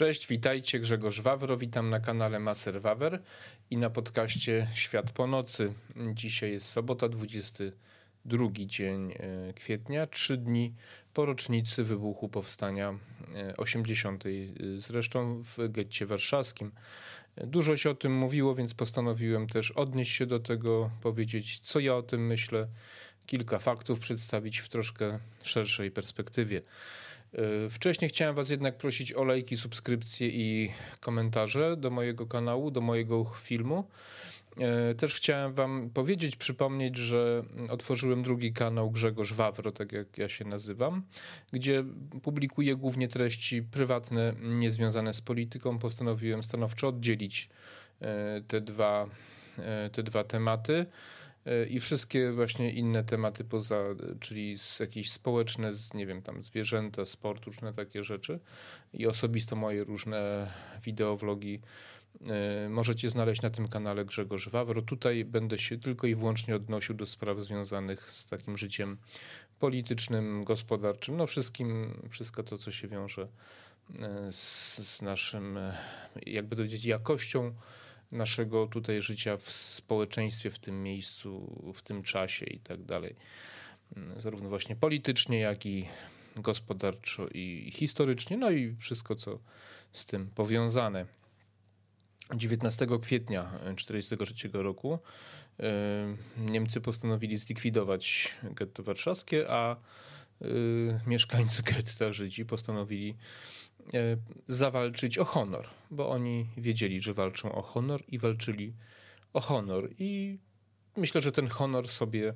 Cześć, witajcie, Grzegorz Wawro, witam na kanale Maser Wawer i na podcaście Świat po nocy. Dzisiaj jest sobota, 22 dzień e, kwietnia, trzy dni po rocznicy wybuchu powstania 80. E, zresztą w getcie warszawskim. Dużo się o tym mówiło, więc postanowiłem też odnieść się do tego, powiedzieć co ja o tym myślę, kilka faktów przedstawić w troszkę szerszej perspektywie. E, wcześniej chciałem Was jednak prosić o lajki, subskrypcje i komentarze do mojego kanału, do mojego filmu. E, też chciałem Wam powiedzieć, przypomnieć, że otworzyłem drugi kanał Grzegorz Wawro, tak jak ja się nazywam, gdzie publikuję głównie treści prywatne, niezwiązane z polityką. Postanowiłem stanowczo oddzielić e, te dwa, te dwa tematy i wszystkie właśnie inne tematy poza, czyli jakieś społeczne, z, nie wiem, tam zwierzęta, sport, różne takie rzeczy i osobisto moje różne wideowlogi e, możecie znaleźć na tym kanale Grzegorz Wawro. Tutaj będę się tylko i wyłącznie odnosił do spraw związanych z takim życiem politycznym, gospodarczym, no wszystkim, wszystko to, co się wiąże e, z, z naszym, e, jakby powiedzieć, jakością naszego tutaj życia w społeczeństwie, w tym miejscu, w tym czasie i tak dalej. Zarówno właśnie politycznie, jak i gospodarczo i historycznie, no i wszystko, co z tym powiązane. 19 kwietnia 1943 roku e, Niemcy postanowili zlikwidować getto warszawskie, a mieszkańcy getta Żydzi postanowili E, zawalczyć o honor, bo oni wiedzieli, że walczą o honor i walczyli o honor. I myślę, że ten honor sobie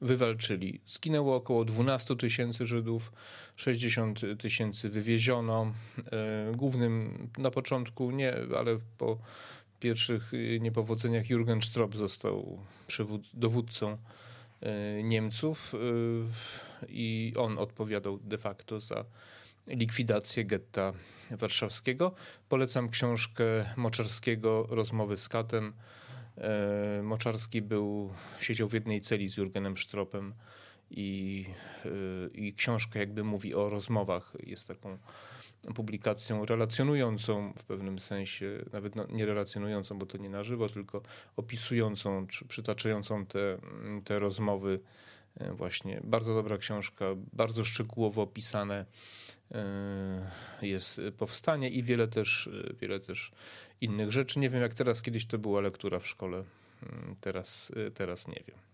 wywalczyli. Zginęło około 12 tysięcy Żydów, 60 tysięcy wywieziono. E, głównym na początku nie, ale po pierwszych niepowodzeniach Jurgen Stroop został dowódcą Niemców i on odpowiadał de facto za likwidację getta warszawskiego. Polecam książkę Moczarskiego Rozmowy z katem. E, Moczarski był, siedział w jednej celi z Jurgenem Sztropem i, e, i książka jakby mówi o rozmowach. Jest taką publikacją relacjonującą w pewnym sensie, nawet no, nie relacjonującą, bo to nie na żywo, tylko opisującą czy przytaczającą te, te rozmowy. E, właśnie bardzo dobra książka, bardzo szczegółowo opisane E, jest powstanie i wiele też, e, wiele też innych rzeczy. Nie wiem jak teraz, kiedyś to była lektura w szkole, mm, teraz, teraz nie wiem.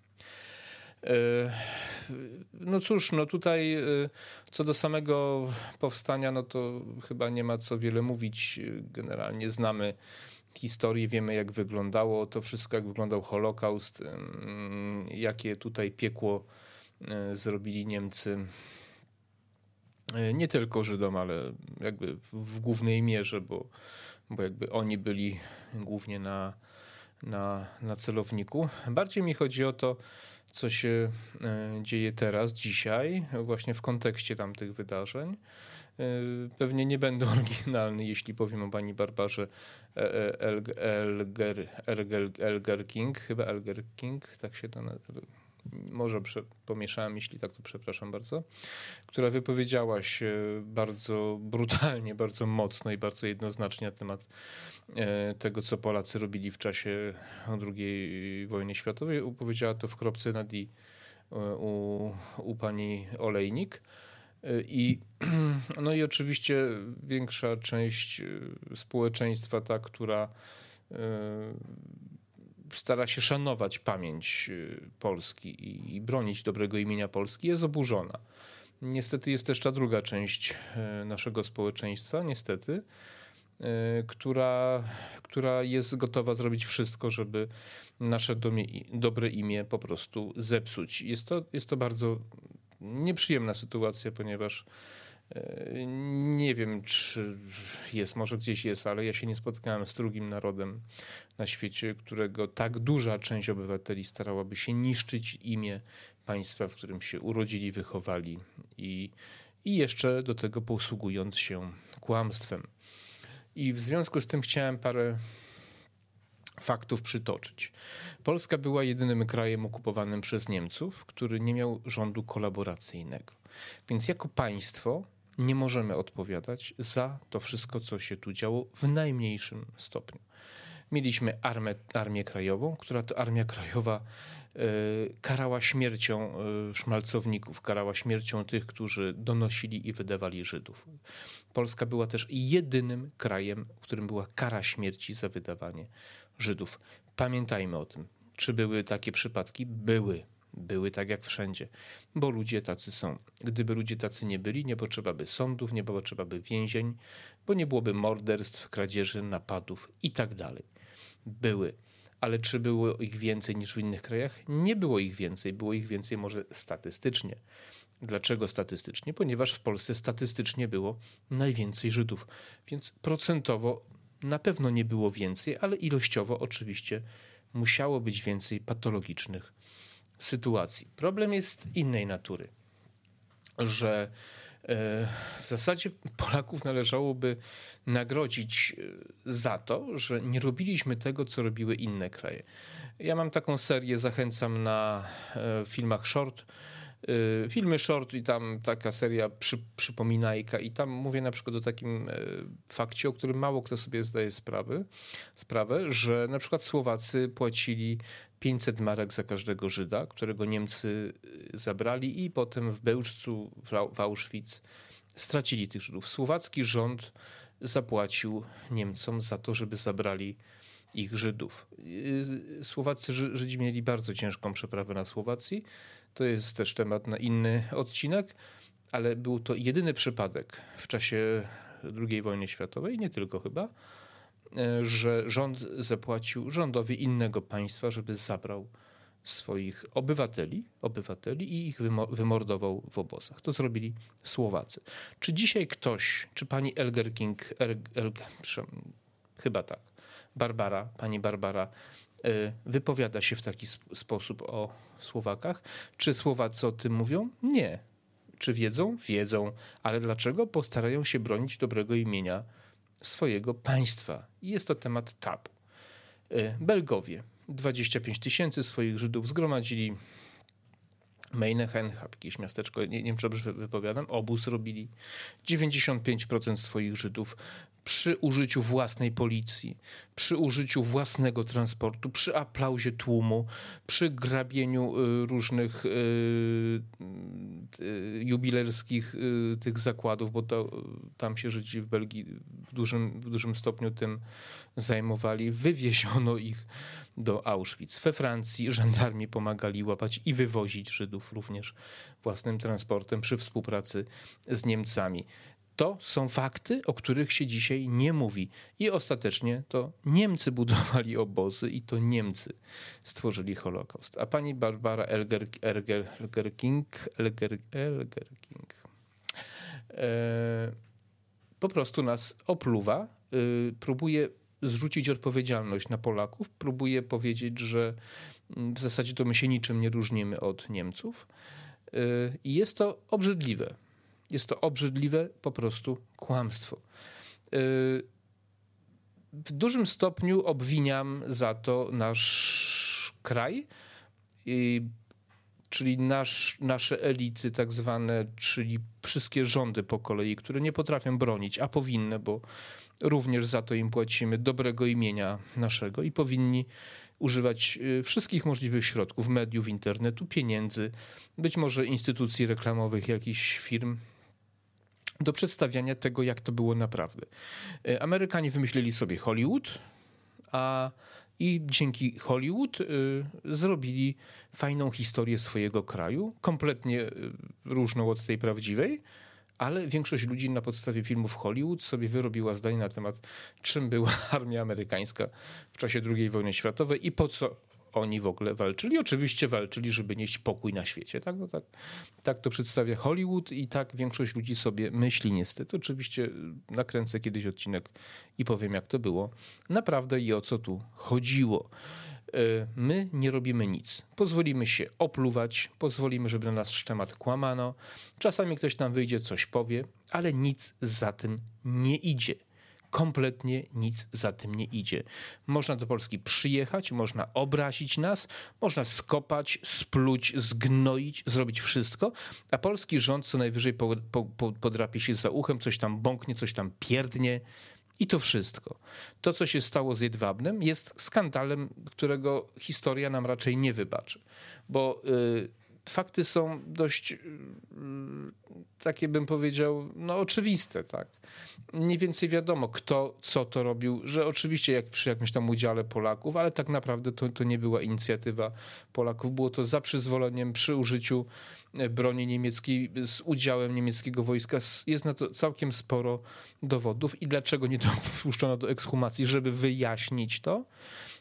No cóż, no tutaj co do samego powstania, no to chyba nie ma co wiele mówić. Generalnie znamy historię, wiemy jak wyglądało to wszystko, jak wyglądał Holokaust, jakie tutaj piekło zrobili Niemcy E, nie tylko Żydom, ale jakby w głównej mierze, bo, bo jakby oni byli głównie na, na, na celowniku. Bardziej mi chodzi o to, co się e, dzieje teraz, dzisiaj, właśnie w kontekście tamtych wydarzeń. E, pewnie nie będę oryginalny, jeśli powiem o pani Barbarze Elger, Elger, Elger King, chyba Elger King, tak się to nazywa może pomieszałem, jeśli tak, to przepraszam bardzo, która wypowiedziała się bardzo brutalnie, bardzo mocno i bardzo jednoznacznie na temat e, tego, co Polacy robili w czasie II wojny światowej. Powiedziała to w kropce nad i e, u, u pani Olejnik. E, I, no i oczywiście większa część społeczeństwa, ta, która stara się szanować pamięć y, Polski i bronić dobrego imienia Polski, jest oburzona. Niestety jest też ta druga część y, naszego społeczeństwa, niestety, y, która, która jest gotowa zrobić wszystko, żeby nasze domie, dobre imię po prostu zepsuć. Jest to, jest to bardzo nieprzyjemna sytuacja, ponieważ nie wiem, czy jest, może gdzieś jest, ale ja się nie spotkałem z drugim narodem na świecie, którego tak duża część obywateli starałaby się niszczyć imię państwa, w którym się urodzili, wychowali i, i jeszcze do tego posługując się kłamstwem. I w związku z tym chciałem parę faktów przytoczyć. Polska była jedynym krajem okupowanym przez Niemców, który nie miał rządu kolaboracyjnego. Więc jako państwo nie możemy odpowiadać za to wszystko, co się tu działo w najmniejszym stopniu. Mieliśmy armię, armię krajową, która to armia krajowa e, karała śmiercią e, szmalcowników, karała śmiercią tych, którzy donosili i wydawali Żydów. Polska była też jedynym krajem, w którym była kara śmierci za wydawanie Żydów. Pamiętajmy o tym. Czy były takie przypadki? Były. Były tak jak wszędzie, bo ludzie tacy są. Gdyby ludzie tacy nie byli, nie potrzeba by sądów, nie potrzeba by więzień, bo nie byłoby morderstw, kradzieży, napadów i tak. Były. Ale czy było ich więcej niż w innych krajach? Nie było ich więcej. Było ich więcej może statystycznie. Dlaczego statystycznie? Ponieważ w Polsce statystycznie było najwięcej Żydów, więc procentowo na pewno nie było więcej, ale ilościowo oczywiście musiało być więcej patologicznych sytuacji. Problem jest innej natury, że e, w zasadzie Polaków należałoby nagrodzić e, za to, że nie robiliśmy tego, co robiły inne kraje. Ja mam taką serię, zachęcam na e, filmach short filmy short i tam taka seria przy, przypominajka i tam mówię na przykład o takim e, fakcie, o którym mało kto sobie zdaje sprawy, sprawę, że na przykład Słowacy płacili 500 marek za każdego Żyda, którego Niemcy y, zabrali i potem w Bełżcu, w Auschwitz stracili tych Żydów. Słowacki rząd zapłacił Niemcom za to, żeby zabrali ich Żydów. Y, Słowacy Żydzi mieli bardzo ciężką przeprawę na Słowacji. To jest też temat na inny odcinek, ale był to jedyny przypadek w czasie II wojny światowej, nie tylko chyba, e, że rząd zapłacił rządowi innego państwa, żeby zabrał swoich obywateli, obywateli i ich wymordował w obozach. To zrobili Słowacy. Czy dzisiaj ktoś, czy pani Elger King, Elger, chyba tak, Barbara, pani Barbara Y, wypowiada się w taki sposób o Słowakach. Czy Słowacy o tym mówią? Nie. Czy wiedzą? Wiedzą. Ale dlaczego? Postarają się bronić dobrego imienia swojego państwa. Jest to temat tabu. Y, Belgowie 25 tysięcy swoich Żydów zgromadzili Meinechenhab, jakieś miasteczko, nie, nie wiem czy dobrze wypowiadam, obóz robili. 95% swoich Żydów przy użyciu własnej policji, przy użyciu własnego transportu, przy aplauzie tłumu, przy grabieniu y, różnych y, y, jubilerskich tych zakładów, bo to, tam się Żydzi w Belgii w dużym, w dużym stopniu tym zajmowali, wywieziono ich do Auschwitz. We Francji żandarmi pomagali łapać i wywozić Żydów również własnym transportem przy współpracy z Niemcami. To są fakty, o których się dzisiaj nie mówi. I ostatecznie to Niemcy budowali obozy i to Niemcy stworzyli Holokaust. A pani Barbara Elger, Elger, Elger King, Elger, Elger King e, po prostu nas opluwa, e, próbuje zrzucić odpowiedzialność na Polaków, próbuje powiedzieć, że w zasadzie to my się niczym nie różnimy od Niemców. E, I jest to obrzydliwe. Jest to obrzydliwe po prostu kłamstwo. Y, w dużym stopniu obwiniam za to nasz kraj, czyli nasz, nasze elity, tak zwane, czyli wszystkie rządy po kolei, które nie potrafią bronić, a powinny, bo również za to im płacimy dobrego imienia naszego i powinni używać y, wszystkich możliwych środków, mediów, internetu, pieniędzy, być może instytucji reklamowych, jakichś firm, do przedstawiania tego, jak to było naprawdę. E, Amerykanie wymyślili sobie Hollywood, a i dzięki Hollywood y, zrobili fajną historię swojego kraju, kompletnie y, różną od tej prawdziwej, ale większość ludzi na podstawie filmów Hollywood sobie wyrobiła zdanie na temat, czym była armia amerykańska w czasie II wojny światowej i po co oni w ogóle walczyli. Oczywiście walczyli, żeby nieść pokój na świecie. Tak, no tak, tak to przedstawia Hollywood i tak większość ludzi sobie myśli niestety. Oczywiście nakręcę kiedyś odcinek i powiem jak to było naprawdę i o co tu chodziło. E, my nie robimy nic. Pozwolimy się opluwać, pozwolimy, żeby na nas szczemat kłamano. Czasami ktoś nam wyjdzie, coś powie, ale nic za tym nie idzie. Kompletnie nic za tym nie idzie. Można do Polski przyjechać, można obrazić nas, można skopać, spluć, zgnoić, zrobić wszystko, a polski rząd co najwyżej po, po, po, podrapie się za uchem, coś tam bąknie, coś tam pierdnie. I to wszystko. To, co się stało z Jedwabnem, jest skandalem, którego historia nam raczej nie wybaczy. Bo y, fakty są dość y, takie bym powiedział, no oczywiste, tak. Mniej więcej wiadomo, kto co to robił, że oczywiście jak przy jakimś tam udziale Polaków, ale tak naprawdę to, to nie była inicjatywa Polaków, było to za przyzwoleniem przy użyciu e, broni niemieckiej z udziałem niemieckiego wojska. Jest na to całkiem sporo dowodów i dlaczego nie dopuszczono do ekshumacji, żeby wyjaśnić to?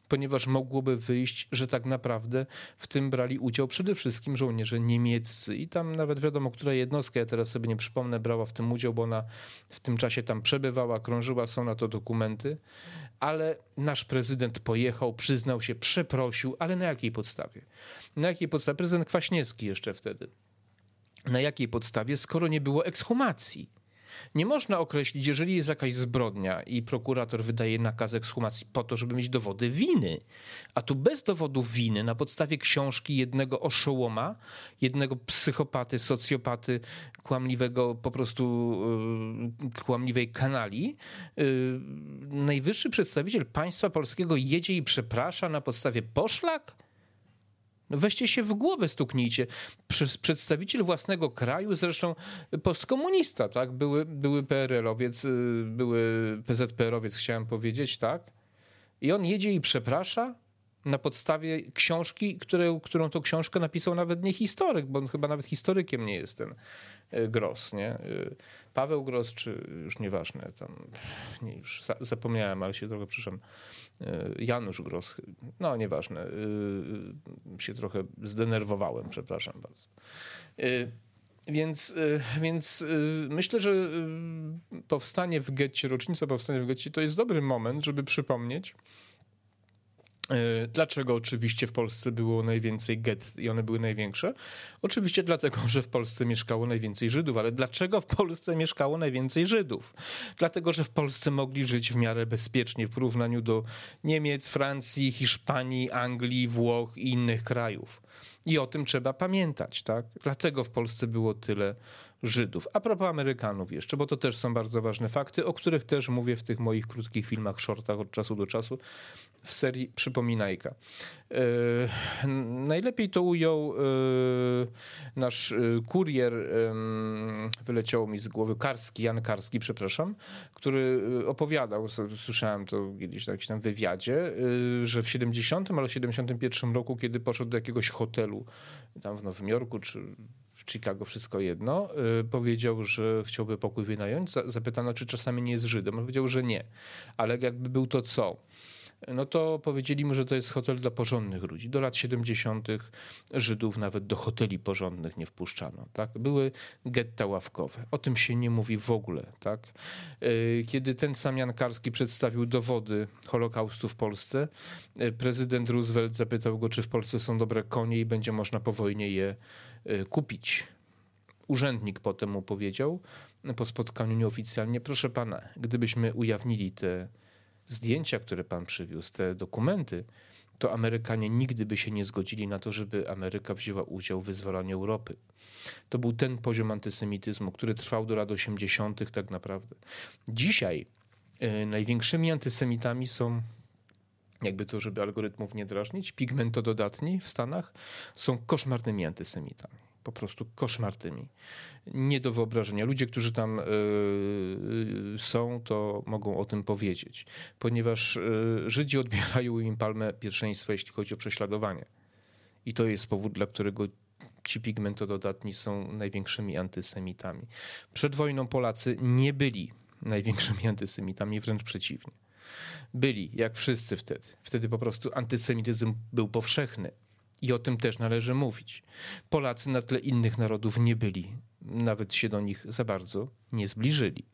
Ponieważ mogłoby wyjść, że tak naprawdę w tym brali udział przede wszystkim żołnierze niemieccy. I tam nawet wiadomo, która jednostka, ja teraz sobie nie przypomnę, brała w tym udział, bo ona w tym czasie tam przebywała, krążyła, są na to dokumenty. Ale nasz prezydent pojechał, przyznał się, przeprosił, ale na jakiej podstawie? Na jakiej podstawie? Prezydent Kwaśniewski jeszcze wtedy. Na jakiej podstawie, skoro nie było ekshumacji? Nie można określić, jeżeli jest jakaś zbrodnia i prokurator wydaje nakaz ekshumacji po to, żeby mieć dowody winy, a tu bez dowodu winy, na podstawie książki jednego oszołoma, jednego psychopaty, socjopaty, kłamliwego po prostu yy, kłamliwej kanali, yy, najwyższy przedstawiciel państwa polskiego jedzie i przeprasza na podstawie poszlak? No weźcie się w głowę, stuknijcie. Przedstawiciel własnego kraju, zresztą postkomunista, tak? Były, były PRL-owiec, y, były PZPR-owiec, chciałem powiedzieć, tak? I on jedzie i przeprasza na podstawie książki, które, którą to książkę napisał nawet nie historyk, bo on chyba nawet historykiem nie jest ten y, Gross, nie? Y, Paweł Gross, czy już nieważne, tam, nie, już zapomniałem, ale się trochę przyszedłem. Janusz Gross, no nieważne, się trochę zdenerwowałem, przepraszam bardzo. Więc, więc myślę, że powstanie w getcie, rocznica powstania w getcie to jest dobry moment, żeby przypomnieć, E, dlaczego oczywiście w Polsce było najwięcej get i one były największe? Oczywiście dlatego, że w Polsce mieszkało najwięcej Żydów, ale dlaczego w Polsce mieszkało najwięcej Żydów? Dlatego, że w Polsce mogli żyć w miarę bezpiecznie w porównaniu do Niemiec, Francji, Hiszpanii, Anglii, Włoch i innych krajów. I o tym trzeba pamiętać, tak? Dlatego w Polsce było tyle Żydów. A propos Amerykanów jeszcze, bo to też są bardzo ważne fakty, o których też mówię w tych moich krótkich filmach, shortach od czasu do czasu w serii Przypominajka. Yy, najlepiej to ujął yy, nasz yy, kurier, wyleciało mi z głowy, Karski, Jan Karski, przepraszam, który opowiadał, słyszałem to kiedyś w jakimś tam wywiadzie, że w 70 albo 71 roku, kiedy poszedł do jakiegoś hotelu tam w Nowym Jorku, czy Chicago, wszystko jedno, y, powiedział, że chciałby pokój wynająć. Zapytano, czy czasami nie jest Żydem. On powiedział, że nie. Ale jakby był to co? no to powiedzieli mu, że to jest hotel dla porządnych ludzi. Do lat 70. Żydów nawet do hoteli porządnych nie wpuszczano. Tak? Były getta ławkowe. O tym się nie mówi w ogóle. Tak? Y, kiedy ten sam Jan Karski przedstawił dowody Holokaustu w Polsce, y, prezydent Roosevelt zapytał go, czy w Polsce są dobre konie i będzie można po wojnie je kupić. Urzędnik potem mu powiedział po spotkaniu nieoficjalnie, proszę pana, gdybyśmy ujawnili te zdjęcia, które pan przywiózł, te dokumenty, to Amerykanie nigdy by się nie zgodzili na to, żeby Ameryka wzięła udział w wyzwalaniu Europy. To był ten poziom antysemityzmu, który trwał do lat 80. tak naprawdę. Dzisiaj y, największymi antysemitami są jakby to, żeby algorytmów nie drażnić, pigmentododatni w Stanach są koszmarnymi antysemitami. Po prostu koszmarnymi. Nie do wyobrażenia. Ludzie, którzy tam yy, są, to mogą o tym powiedzieć, ponieważ yy, Żydzi odbierają im palmę pierwszeństwa, jeśli chodzi o prześladowanie. I to jest powód, dla którego ci pigmentododatni są największymi antysemitami. Przed wojną Polacy nie byli największymi antysemitami, wręcz przeciwnie byli, jak wszyscy wtedy. Wtedy po prostu antysemityzm był powszechny. I o tym też należy mówić. Polacy na tle innych narodów nie byli, nawet się do nich za bardzo nie zbliżyli.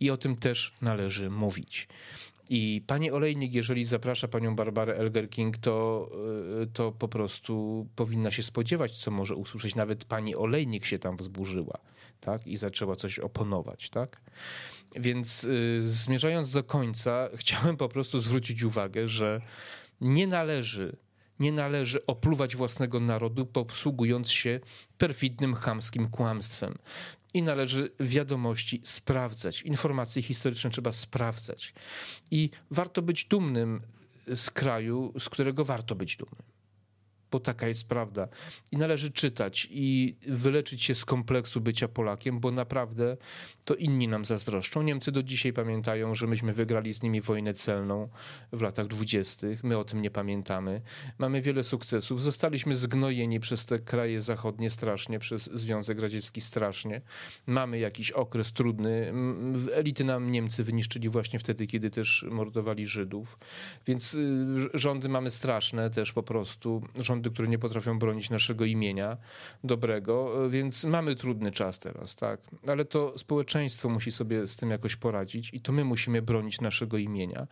I o tym też należy mówić. I pani Olejnik, jeżeli zaprasza panią Barbarę Elger-King, to, y, to po prostu powinna się spodziewać, co może usłyszeć. Nawet pani Olejnik się tam wzburzyła tak? I zaczęła coś oponować, tak? Więc y, zmierzając do końca, chciałem po prostu zwrócić uwagę, że nie należy nie należy opluwać własnego narodu, posługując się perfidnym, chamskim kłamstwem. I należy wiadomości sprawdzać. Informacje historyczne trzeba sprawdzać. I warto być dumnym z kraju, z którego warto być dumnym bo taka jest prawda. I należy czytać i wyleczyć się z kompleksu bycia Polakiem, bo naprawdę to inni nam zazdroszczą. Niemcy do dzisiaj pamiętają, że myśmy wygrali z nimi wojnę celną w latach dwudziestych. My o tym nie pamiętamy. Mamy wiele sukcesów. Zostaliśmy zgnojeni przez te kraje zachodnie strasznie, przez Związek Radziecki strasznie. Mamy jakiś okres trudny. Elity nam Niemcy wyniszczyli właśnie wtedy, kiedy też mordowali Żydów. Więc y, rządy mamy straszne też po prostu. Rządy rządy, które nie potrafią bronić naszego imienia dobrego, więc mamy trudny czas teraz, tak. Ale to społeczeństwo musi sobie z tym jakoś poradzić i to my musimy bronić naszego imienia.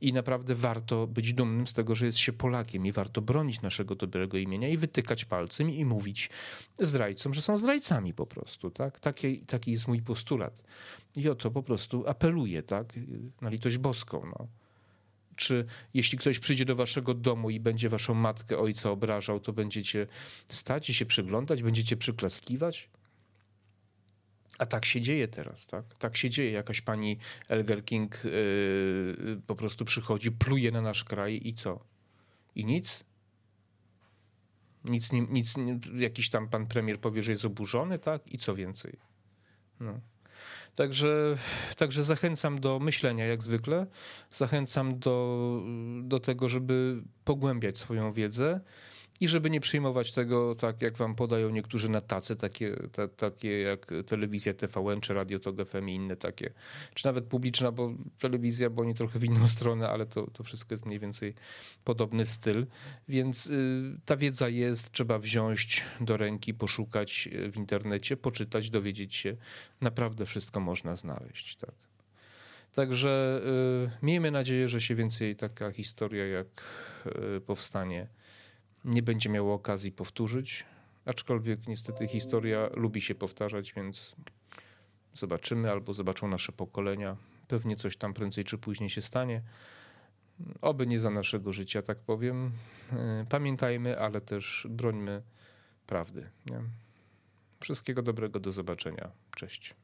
I naprawdę warto być dumnym z tego, że jest się Polakiem i warto bronić naszego dobrego imienia i wytykać palcem i mówić zdrajcom, że są zdrajcami po prostu, tak. Taki, taki jest mój postulat. I o to po prostu apeluję, tak, na litość boską, no. Czy jeśli ktoś przyjdzie do waszego domu i będzie waszą matkę, ojca obrażał, to będziecie stać i się przyglądać, będziecie przyklaskiwać? A tak się dzieje teraz, tak? Tak się dzieje. Jakaś pani Elger King yy, po prostu przychodzi, pluje na nasz kraj i co? I nic? Nic, nic, jakiś tam pan premier powie, że jest oburzony, tak? I co więcej? No. Także, także zachęcam do myślenia jak zwykle. Zachęcam do, do tego, żeby pogłębiać swoją wiedzę i żeby nie przyjmować tego, tak jak wam podają niektórzy na tacy, takie, ta, takie jak telewizja TVN, czy Radio TOG FM i inne takie, czy nawet publiczna bo telewizja, bo oni trochę w inną stronę, ale to, to wszystko jest mniej więcej podobny styl. Więc y, ta wiedza jest, trzeba wziąć do ręki, poszukać w internecie, poczytać, dowiedzieć się. Naprawdę wszystko można znaleźć. Tak. Także y, miejmy nadzieję, że się więcej taka historia jak y, powstanie nie będzie miało okazji powtórzyć. Aczkolwiek niestety historia lubi się powtarzać, więc zobaczymy albo zobaczą nasze pokolenia. Pewnie coś tam prędzej czy później się stanie. Oby nie za naszego życia, tak powiem. E, pamiętajmy, ale też brońmy prawdy. Nie? Wszystkiego dobrego, do zobaczenia. Cześć.